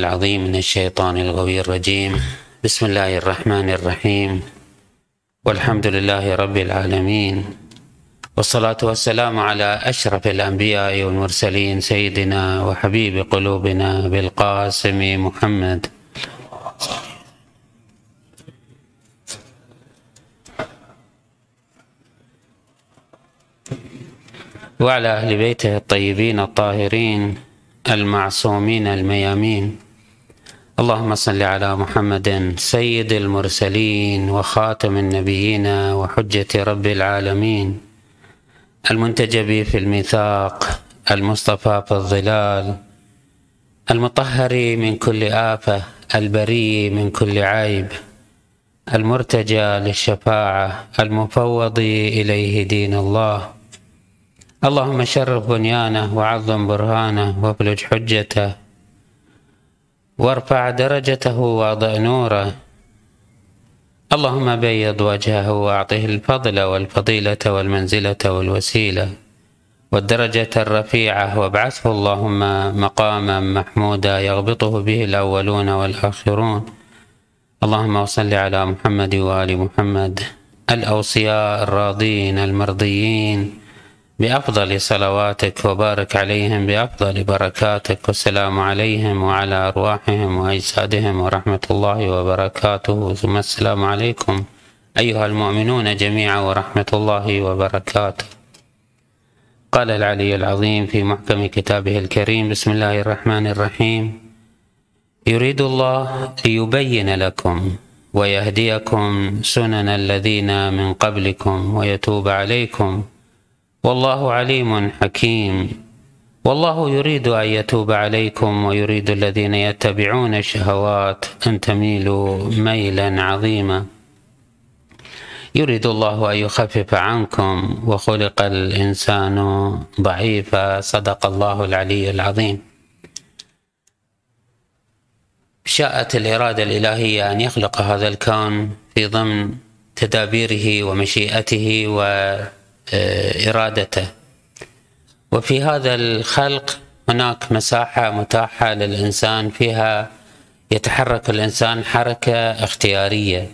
العظيم من الشيطان الغوي الرجيم. بسم الله الرحمن الرحيم. والحمد لله رب العالمين. والصلاة والسلام على أشرف الأنبياء والمرسلين سيدنا وحبيب قلوبنا بالقاسم محمد. وعلى أهل بيته الطيبين الطاهرين المعصومين الميامين. اللهم صل على محمد سيد المرسلين وخاتم النبيين وحجة رب العالمين. المنتجب في الميثاق المصطفى في الظلال المطهر من كل آفة البري من كل عيب المرتجى للشفاعة المفوض إليه دين الله. اللهم شرف بنيانه وعظم برهانه وابلج حجته. وارفع درجته واضع نوره. اللهم بيض وجهه واعطه الفضل والفضيلة والمنزلة والوسيلة والدرجة الرفيعة. وابعثه اللهم مقاما محمودا يغبطه به الأولون والآخرون. اللهم صل على محمد وآل محمد الأوصياء الراضين المرضيين. بأفضل صلواتك وبارك عليهم بأفضل بركاتك والسلام عليهم وعلى أرواحهم وأجسادهم ورحمة الله وبركاته. ثم السلام عليكم أيها المؤمنون جميعا ورحمة الله وبركاته. قال العلي العظيم في محكم كتابه الكريم بسم الله الرحمن الرحيم. يريد الله ليبين لكم ويهديكم سنن الذين من قبلكم ويتوب عليكم. والله عليم حكيم. والله يريد أن يتوب عليكم ويريد الذين يتبعون الشهوات أن تميلوا ميلا عظيما. يريد الله أن يخفف عنكم وخلق الإنسان ضعيفا. صدق الله العلي العظيم. شاءت الإرادة الإلهية أن يخلق هذا الكون في ضمن تدابيره ومشيئته و إرادته. وفي هذا الخلق هناك مساحة متاحة للإنسان فيها يتحرك الإنسان حركة اختيارية.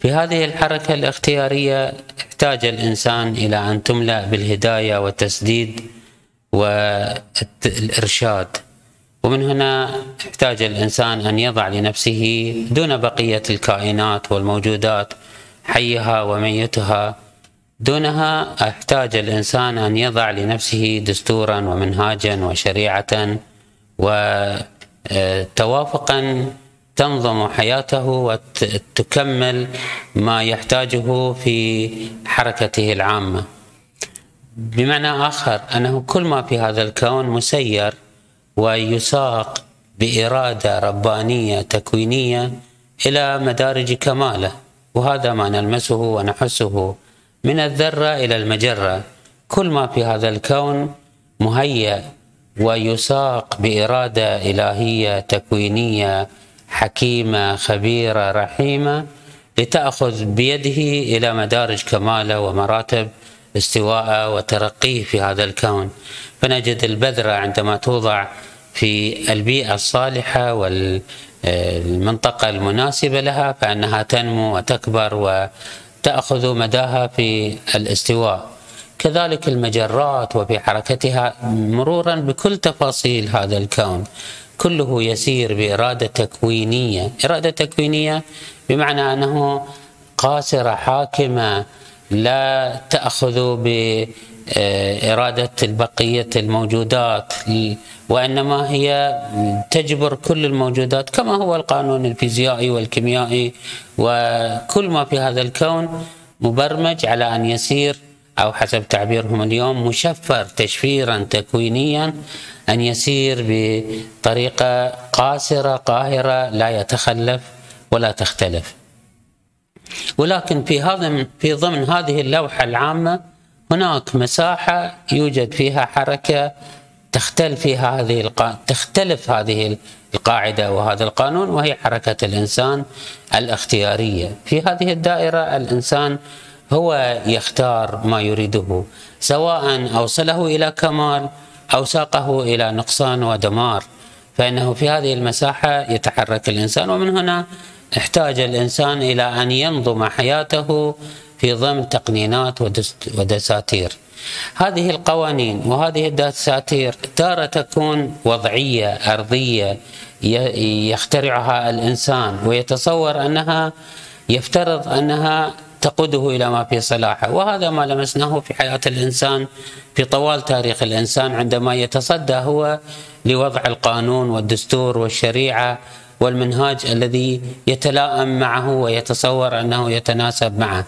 في هذه الحركة الاختيارية احتاج الإنسان إلى أن تملأ بالهداية والتسديد والإرشاد. ومن هنا احتاج الإنسان أن يضع لنفسه دون بقية الكائنات والموجودات حيها وميتها. دونها أحتاج الإنسان أن يضع لنفسه دستورا ومنهاجا وشريعة وتوافقا تنظم حياته وتكمل ما يحتاجه في حركته العامة. بمعنى آخر أنه كل ما في هذا الكون مسير ويساق بإرادة ربانية تكوينية إلى مدارج كمالة وهذا ما نلمسه ونحسه من الذرة إلى المجرة. كل ما في هذا الكون مهيأ ويساق بإرادة إلهية تكوينية حكيمة خبيرة رحيمة لتأخذ بيده إلى مدارج كمالة ومراتب استواءه وترقيه في هذا الكون. فنجد البذرة عندما توضع في البيئة الصالحة والمنطقة المناسبة لها فإنها تنمو وتكبر تأخذ مداها في الاستواء. كذلك المجرات وفي حركتها مرورا بكل تفاصيل هذا الكون. كله يسير بإرادة تكوينية. إرادة تكوينية بمعنى أنه قاصرة حاكمة لا تأخذ بإرادة البقية الموجودات وإنما هي تجبر كل الموجودات كما هو القانون الفيزيائي والكيميائي وكل ما في هذا الكون مبرمج على أن يسير أو حسب تعبيرهم اليوم مشفر تشفيرا تكوينيا أن يسير بطريقة قاصرة قاهرة لا يتخلف ولا تختلف. ولكن في هذا في ضمن هذه اللوحة العامة هناك مساحة يوجد فيها حركة تختلف فيها هذه القا... تختلف هذه القاعدة وهذا القانون وهي حركة الإنسان الاختيارية، في هذه الدائرة الإنسان هو يختار ما يريده سواء أوصله إلى كمال أو ساقه إلى نقصان ودمار، فإنه في هذه المساحة يتحرك الإنسان ومن هنا احتاج الإنسان إلى أن ينظم حياته في ضمن تقنينات ودساتير. هذه القوانين وهذه الدساتير تارة تكون وضعية أرضية يخترعها الإنسان ويتصور أنها يفترض أنها تقوده إلى ما في صلاحه. وهذا ما لمسناه في حياة الإنسان في طوال تاريخ الإنسان عندما يتصدى هو لوضع القانون والدستور والشريعة والمنهاج الذي يتلائم معه ويتصور أنه يتناسب معه.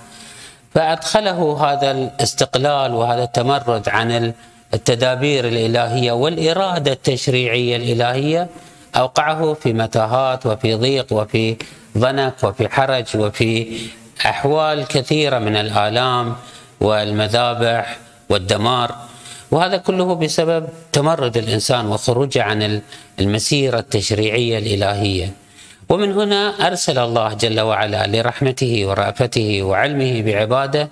فأدخله هذا الاستقلال وهذا التمرد عن التدابير الإلهية والإرادة التشريعية الإلهية أوقعه في متاهات وفي ضيق وفي ضنك وفي حرج وفي أحوال كثيرة من الآلام والمذابح والدمار. وهذا كله بسبب تمرد الإنسان وخروجه عن المسيرة التشريعية الإلهية. ومن هنا أرسل الله جل وعلا لرحمته ورأفته وعلمه بعباده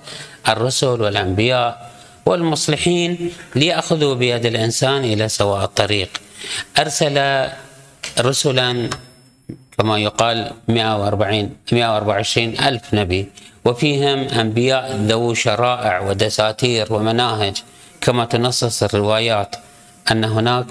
الرسل والأنبياء والمصلحين ليأخذوا بيد الإنسان إلى سواء الطريق. أرسل رسلا كما يقال 140 124 ألف نبي وفيهم أنبياء ذو شرائع ودساتير ومناهج كما تنصص الروايات أن هناك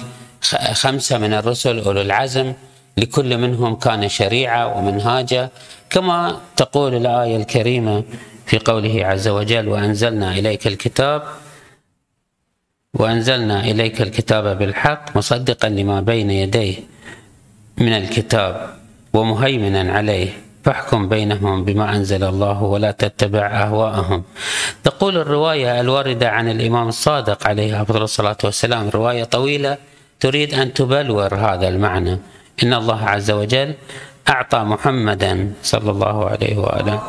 خمسة من الرسل أولو العزم لكل منهم كان شريعة ومنهاجا كما تقول الآية الكريمة في قوله عز وجل وأنزلنا إليك الكتاب وأنزلنا إليك الكتاب بالحق مصدقا لما بين يديه من الكتاب ومهيمنا عليه فاحكم بينهم بما أنزل الله ولا تتبع أهواءهم. تقول الرواية الواردة عن الإمام الصادق عليه أفضل الصلاة والسلام. رواية طويلة تريد أن تبلور هذا المعنى. إن الله عز وجل أعطى محمدا صلى الله عليه وآله.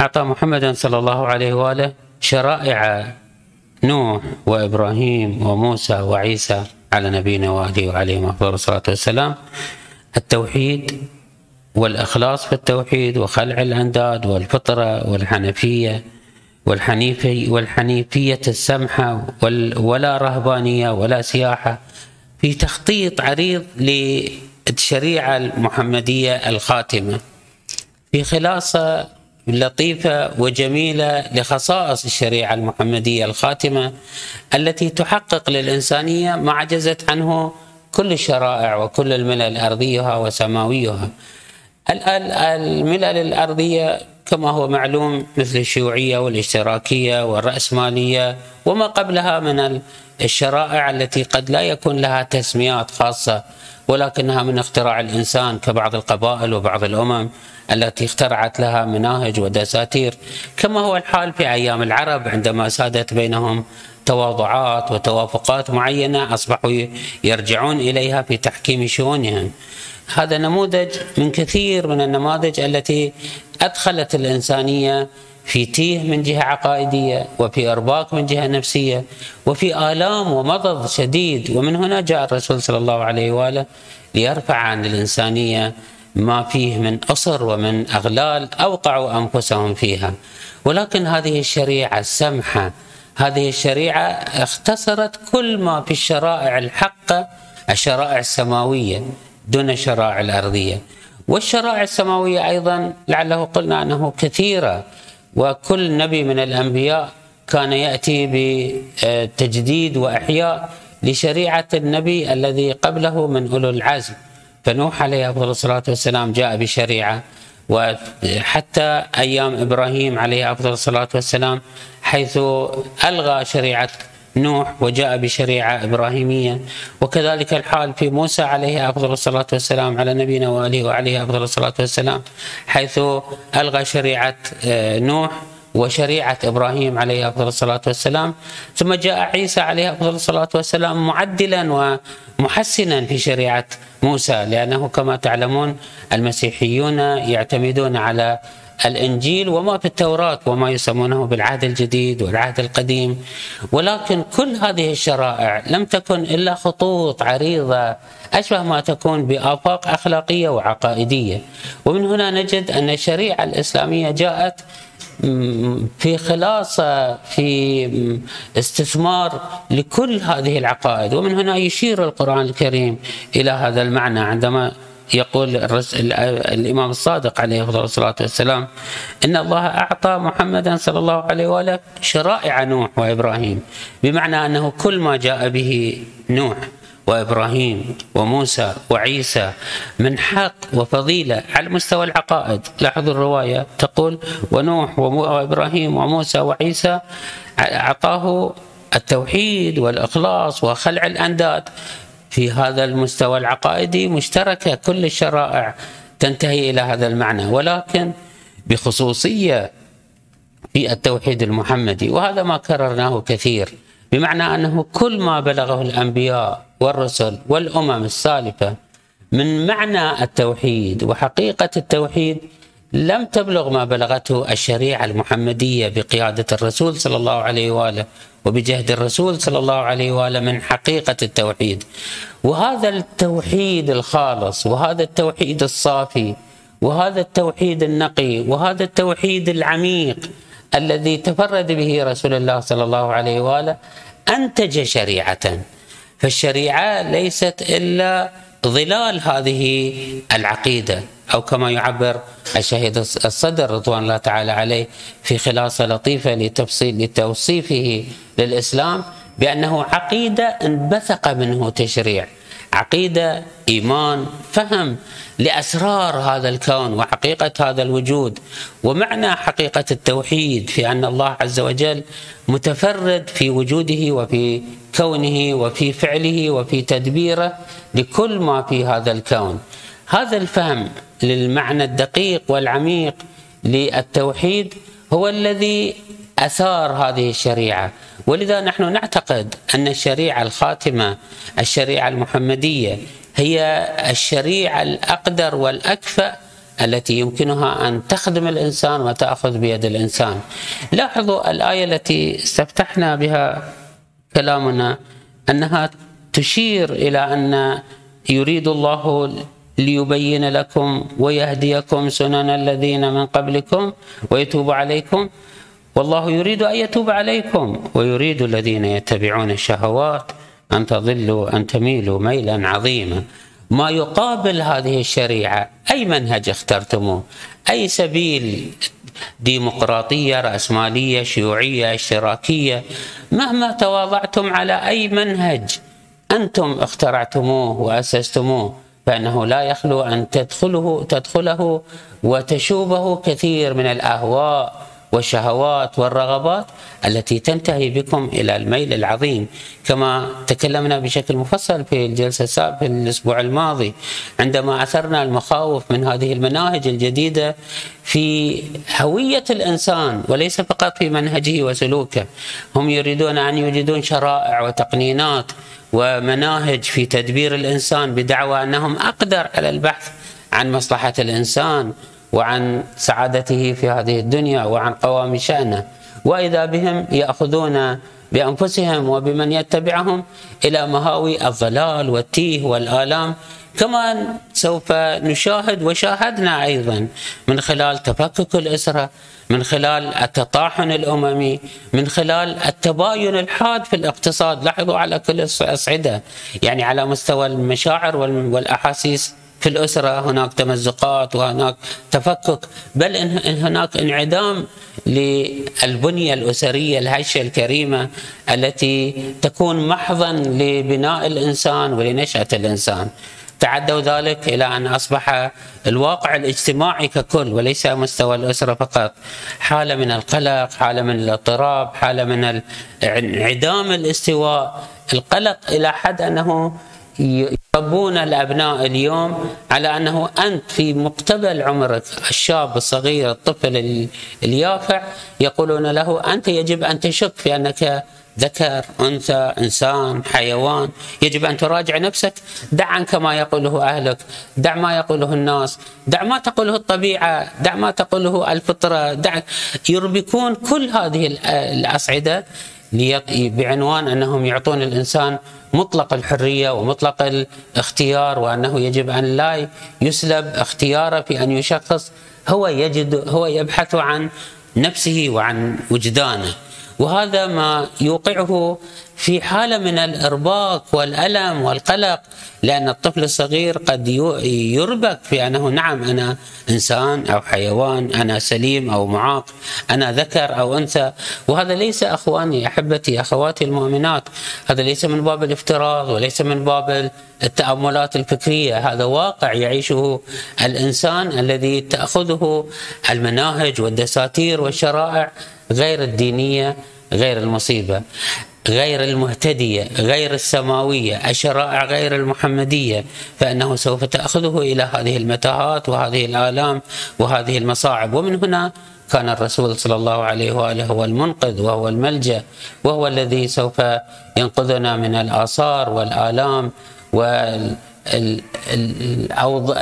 أعطى محمدا صلى الله عليه وآله شرائع نوح وإبراهيم وموسى وعيسى على نبينا وآله وعليهم أفضل الصلاة والسلام. التوحيد والإخلاص في التوحيد وخلع الأنداد والفطرة والحنفية والحنيفي والحنيفية السمحة ولا رهبانية ولا سياحة في تخطيط عريض للشريعة المحمدية الخاتمة. في خلاصة لطيفة وجميلة لخصائص الشريعة المحمدية الخاتمة التي تحقق للإنسانية ما عجزت عنه كل الشرائع وكل الملل أرضيها وسماويها. الملل الأرضية كما هو معلوم مثل الشيوعية والاشتراكية والرأسمالية وما قبلها من الشرائع التي قد لا يكون لها تسميات خاصة. ولكنها من اختراع الإنسان كبعض القبائل وبعض الأمم التي اخترعت لها مناهج ودساتير كما هو الحال في أيام العرب عندما سادت بينهم تواضعات وتوافقات معينة أصبحوا يرجعون إليها في تحكيم شؤونهم. هذا نموذج من كثير من النماذج التي أدخلت الإنسانية في تيه من جهة عقائدية وفي أرباك من جهة نفسية وفي آلام ومضض شديد. ومن هنا جاء الرسول صلى الله عليه وآله ليرفع عن الإنسانية ما فيه من أسر ومن أغلال أوقعوا أنفسهم فيها. ولكن هذه الشريعة السمحة هذه الشريعة اختصرت كل ما في الشرائع الحقة الشرائع السماوية دون الشرائع الأرضية. والشرائع السماوية أيضا لعله قلنا أنه كثيرة. وكل نبي من الأنبياء كان يأتي بتجديد وإحياء لشريعة النبي الذي قبله من أولو العزم. فنوح عليه أفضل الصلاة والسلام جاء بشريعة وحتى أيام إبراهيم عليه أفضل الصلاة والسلام حيث ألغى شريعة نوح وجاء بشريعة إبراهيمية. وكذلك الحال في موسى عليه أفضل الصلاة والسلام على نبينا وآله وعليه أفضل الصلاة والسلام حيث ألغى شريعة آه، نوح وشريعة إبراهيم عليه أفضل الصلاة والسلام. ثم جاء عيسى عليه أفضل الصلاة والسلام معدلا ومحسنا في شريعة موسى لأنه كما تعلمون المسيحيون يعتمدون على الإنجيل وما في التوراة وما يسمونه بالعهد الجديد والعهد القديم. ولكن كل هذه الشرائع لم تكن إلا خطوط عريضة أشبه ما تكون بآفاق أخلاقية وعقائدية. ومن هنا نجد أن الشريعة الإسلامية جاءت في خلاصة في استثمار لكل هذه العقائد. ومن هنا يشير القرآن الكريم إلى هذا المعنى عندما يقول الإمام الصادق عليه الصلاة والسلام إن الله أعطى محمدا صلى الله عليه وآله شرائع نوح وإبراهيم بمعنى أنه كل ما جاء به نوح وإبراهيم وموسى وعيسى من حق وفضيلة على مستوى العقائد، لاحظوا الرواية تقول ونوح وإبراهيم وموسى وعيسى أعطاه التوحيد والإخلاص وخلع الأنداد. في هذا المستوى العقائدي مشتركة كل الشرائع تنتهي إلى هذا المعنى. ولكن بخصوصية في التوحيد المحمدي وهذا ما كررناه كثير بمعنى أنه كل ما بلغه الأنبياء والرسل والأمم السالفة من معنى التوحيد وحقيقة التوحيد لم تبلغ ما بلغته الشريعة المحمدية بقيادة الرسول صلى الله عليه وآله وبجهد الرسول صلى الله عليه وآله من حقيقة التوحيد. وهذا التوحيد الخالص وهذا التوحيد الصافي وهذا التوحيد النقي وهذا التوحيد العميق الذي تفرد به رسول الله صلى الله عليه وآله أنتج شريعة فالشريعة ليست إلا ظلال هذه العقيدة أو كما يعبر الشهيد الصدر رضوان الله تعالى عليه في خلاصة لطيفة لتفصيل لتوصيفه للإسلام بأنه عقيدة انبثق منه تشريع. عقيدة إيمان فهم لأسرار هذا الكون وحقيقة هذا الوجود. ومعنى حقيقة التوحيد في أن الله عز وجل متفرد في وجوده وفي كونه وفي فعله وفي تدبيره لكل ما في هذا الكون. هذا الفهم للمعنى الدقيق والعميق للتوحيد هو الذي أثار هذه الشريعة ولذا نحن نعتقد أن الشريعة الخاتمة الشريعة المحمدية هي الشريعة الأقدر والأكفأ التي يمكنها أن تخدم الإنسان وتأخذ بيد الإنسان. لاحظوا الآية التي استفتحنا بها كلامنا أنها تشير إلى أن يريد الله ليبين لكم ويهديكم سنن الذين من قبلكم ويتوب عليكم والله يريد أن يتوب عليكم ويريد الذين يتبعون الشهوات أن تضلوا أن تميلوا ميلا عظيما. ما يقابل هذه الشريعة أي منهج اخترتموه؟ أي سبيل ديمقراطية رأسمالية شيوعية إشتراكية؟ مهما تواضعتم على أي منهج أنتم اخترعتموه وأسستموه فإنه لا يخلو أن تدخله تدخله وتشوبه كثير من الأهواء. والشهوات والرغبات التي تنتهي بكم إلى الميل العظيم. كما تكلمنا بشكل مفصل في الجلسة السابقة الأسبوع الماضي عندما أثرنا المخاوف من هذه المناهج الجديدة في هوية الإنسان وليس فقط في منهجه وسلوكه. هم يريدون أن يوجدون شرائع وتقنينات ومناهج في تدبير الإنسان بدعوى أنهم أقدر على البحث عن مصلحة الإنسان. وعن سعادته في هذه الدنيا وعن قوام شأنه. وإذا بهم يأخذون بأنفسهم وبمن يتبعهم إلى مهاوي الضلال والتيه والآلام كما سوف نشاهد وشاهدنا أيضا من خلال تفكك الأسرة من خلال التطاحن الأممي من خلال التباين الحاد في الاقتصاد. لاحظوا على كل الأصعدة يعني على مستوى المشاعر والأحاسيس. في الأسرة هناك تمزقات وهناك تفكك بل إن هناك انعدام للبنية الأسرية الهشة الكريمة التي تكون محضا لبناء الإنسان ولنشأة الإنسان. تعدوا ذلك إلى أن أصبح الواقع الاجتماعي ككل وليس مستوى الأسرة فقط. حالة من القلق حالة من الاضطراب حالة من انعدام الاستواء القلق إلى حد أنه يربون الأبناء اليوم على أنه أنت في مقتبل عمرك. الشاب الصغير الطفل اليافع يقولون له أنت يجب أن تشك في أنك ذكر أنثى إنسان حيوان. يجب أن تراجع نفسك. دع عنك ما يقوله أهلك. دع ما يقوله الناس. دع ما تقوله الطبيعة. دع ما تقوله الفطرة. دع يربكون كل هذه الأصعدة. بعنوان أنهم يعطون الإنسان مطلق الحرية ومطلق الاختيار وأنه يجب أن لا يسلب اختياره في أن يشخص هو يجد هو يبحث عن نفسه وعن وجدانه. وهذا ما يوقعه في حالة من الإرباك والألم والقلق لأن الطفل الصغير قد يربك في أنه نعم أنا إنسان أو حيوان أنا سليم أو معاق أنا ذكر أو أنثى. وهذا ليس أخواني أحبتي أخواتي المؤمنات. هذا ليس من باب الافتراض وليس من باب التأملات الفكرية. هذا واقع يعيشه الإنسان الذي تأخذه المناهج والدساتير والشرائع غير الدينية غير المصيبة. غير المهتدية غير السماوية الشرائع غير المحمدية فإنه سوف تأخذه إلى هذه المتاهات وهذه الآلام وهذه المصاعب. ومن هنا كان الرسول صلى الله عليه وآله هو المنقذ وهو الملجأ وهو الذي سوف ينقذنا من الآثار والآلام وال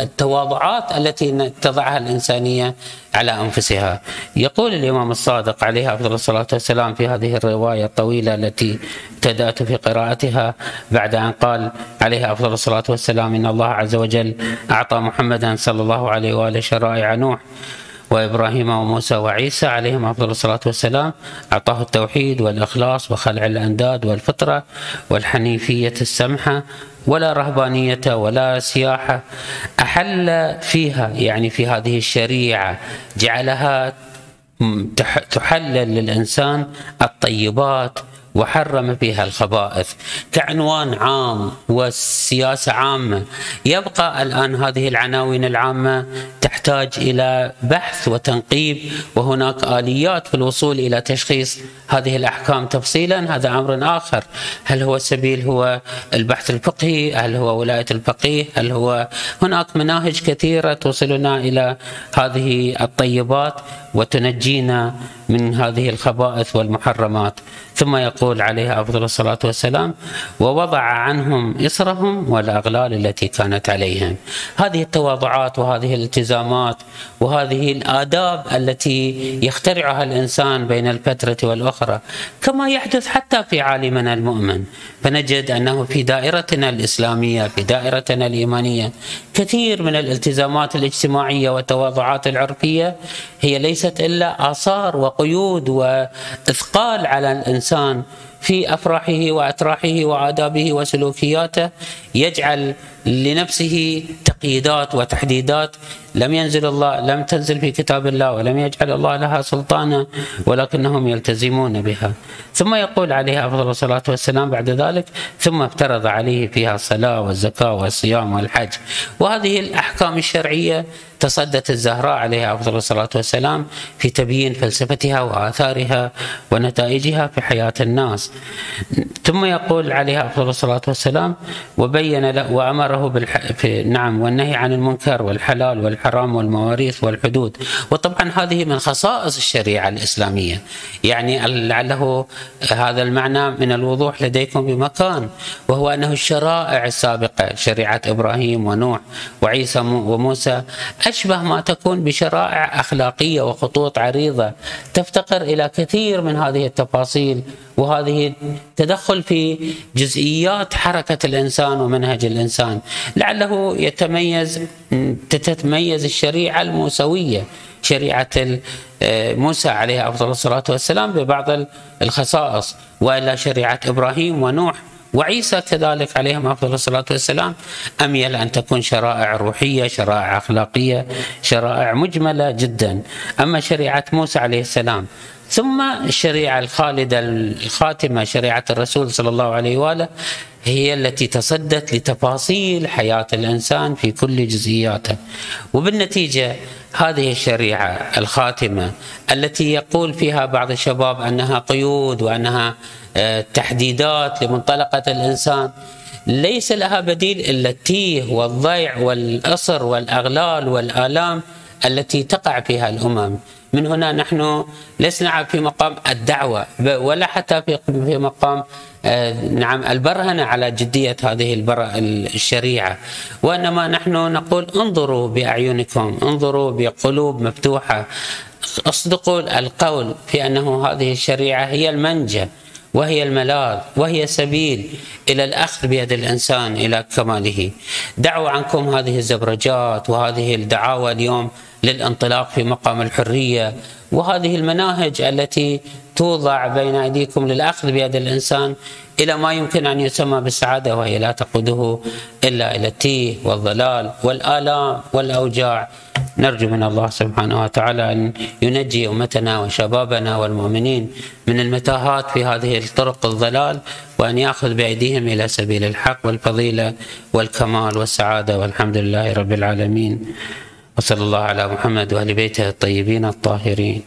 التواضعات التي تضعها الإنسانية على أنفسها. يقول الإمام الصادق عليه أفضل الصلاة والسلام في هذه الرواية الطويلة التي ابتدأت في قراءتها بعد أن قال عليه أفضل الصلاة والسلام إن الله عز وجل أعطى محمدا صلى الله عليه وآله شرائع نوح وإبراهيم وموسى وعيسى عليهم أفضل الصلاة والسلام. أعطاه التوحيد والإخلاص وخلع الأنداد والفطرة والحنيفية السمحة ولا رهبانية ولا سياحة أحل فيها يعني في هذه الشريعة جعلها تحلل للإنسان الطيبات وحرم فيها الخبائث كعنوان عام وسياسة عامة. يبقى الآن هذه العناوين العامة تحتاج إلى بحث وتنقيب وهناك آليات في الوصول إلى تشخيص هذه الأحكام تفصيلا. هذا أمر آخر. هل هو السبيل هو البحث الفقهي؟ هل هو ولاية الفقيه؟ هل هو هناك مناهج كثيرة توصلنا إلى هذه الطيبات؟ وتنجينا من هذه الخبائث والمحرمات. ثم يقول عليه أفضل الصلاة والسلام ووضع عنهم إصرهم والاغلال التي كانت عليهم. هذه التواضعات وهذه الالتزامات وهذه الآداب التي يخترعها الإنسان بين الفترة والأخرى كما يحدث حتى في عالمنا المؤمن. فنجد أنه في دائرتنا الإسلامية في دائرتنا الإيمانية كثير من الالتزامات الاجتماعية والتواضعات العرفية هي ليست إلا آثار وقيود وإثقال على الإنسان في أفراحه واتراحه وآدابه وسلوكياته. يجعل لنفسه تقييدات وتحديدات. لم ينزل الله لم تنزل في كتاب الله ولم يجعل الله لها سلطانا ولكنهم يلتزمون بها. ثم يقول عليه أفضل الصلاة والسلام بعد ذلك ثم افترض عليه فيها الصلاة والزكاة والصيام والحج. وهذه الأحكام الشرعية تصدت الزهراء عليها أفضل الصلاة والسلام في تبيين فلسفتها وآثارها ونتائجها في حياة الناس. ثم يقول عليها أفضل الصلاة والسلام وبين له وأمره بالح... في نعم والنهي عن المنكر والحلال والحرام والمواريث والحدود. وطبعا هذه من خصائص الشريعة الإسلامية. يعني لعله هذا المعنى من الوضوح لديكم بمكان وهو أنه الشرائع السابقة شريعة إبراهيم ونوح وعيسى وموسى أشبه ما تكون بشرائع أخلاقية وخطوط عريضة تفتقر إلى كثير من هذه التفاصيل وهذه التدخل في جزئيات حركة الإنسان ومنهج الإنسان. لعله يتميز تتميز الشريعة الموسوية شريعة موسى عليه أفضل الصلاة والسلام ببعض الخصائص وإلا شريعة إبراهيم ونوح وعيسى كذلك عليهم أفضل الصلاة والسلام. اميل أن تكون شرائع روحية، شرائع أخلاقية، شرائع مجملة جدا، أما شريعة موسى عليه السلام ثم الشريعة الخالدة الخاتمة شريعة الرسول صلى الله عليه وآله هي التي تصدت لتفاصيل حياة الإنسان في كل جزئياته. وبالنتيجة هذه الشريعة الخاتمة التي يقول فيها بعض الشباب أنها قيود وأنها آه، تحديدات لمنطلقة الإنسان ليس لها بديل إلا التيه والضيع والأسر والأغلال والآلام التي تقع فيها الأمم. من هنا نحن لسنا في مقام الدعوة ولا حتى في في مقام آه، نعم البرهنة على جدية هذه الشريعة. وإنما نحن نقول انظروا بأعينكم انظروا بقلوب مفتوحة. أصدقوا القول في أنه هذه الشريعة هي المنجى وهي الملاذ وهي سبيل إلى الأخذ بيد الإنسان إلى كماله. دعوا عنكم هذه الزبرجات وهذه الدعاوى اليوم للانطلاق في مقام الحرية وهذه المناهج التي توضع بين أيديكم للأخذ بيد الإنسان إلى ما يمكن أن يسمى بالسعادة وهي لا تقوده إلا إلى التيه والضلال والآلام والأوجاع. نرجو من الله سبحانه وتعالى أن ينجي أمتنا وشبابنا والمؤمنين من المتاهات في هذه الطرق الضلال وأن يأخذ بأيديهم إلى سبيل الحق والفضيلة والكمال والسعادة والحمد لله رب العالمين. وصلى الله على محمد وآل بيته الطيبين الطاهرين.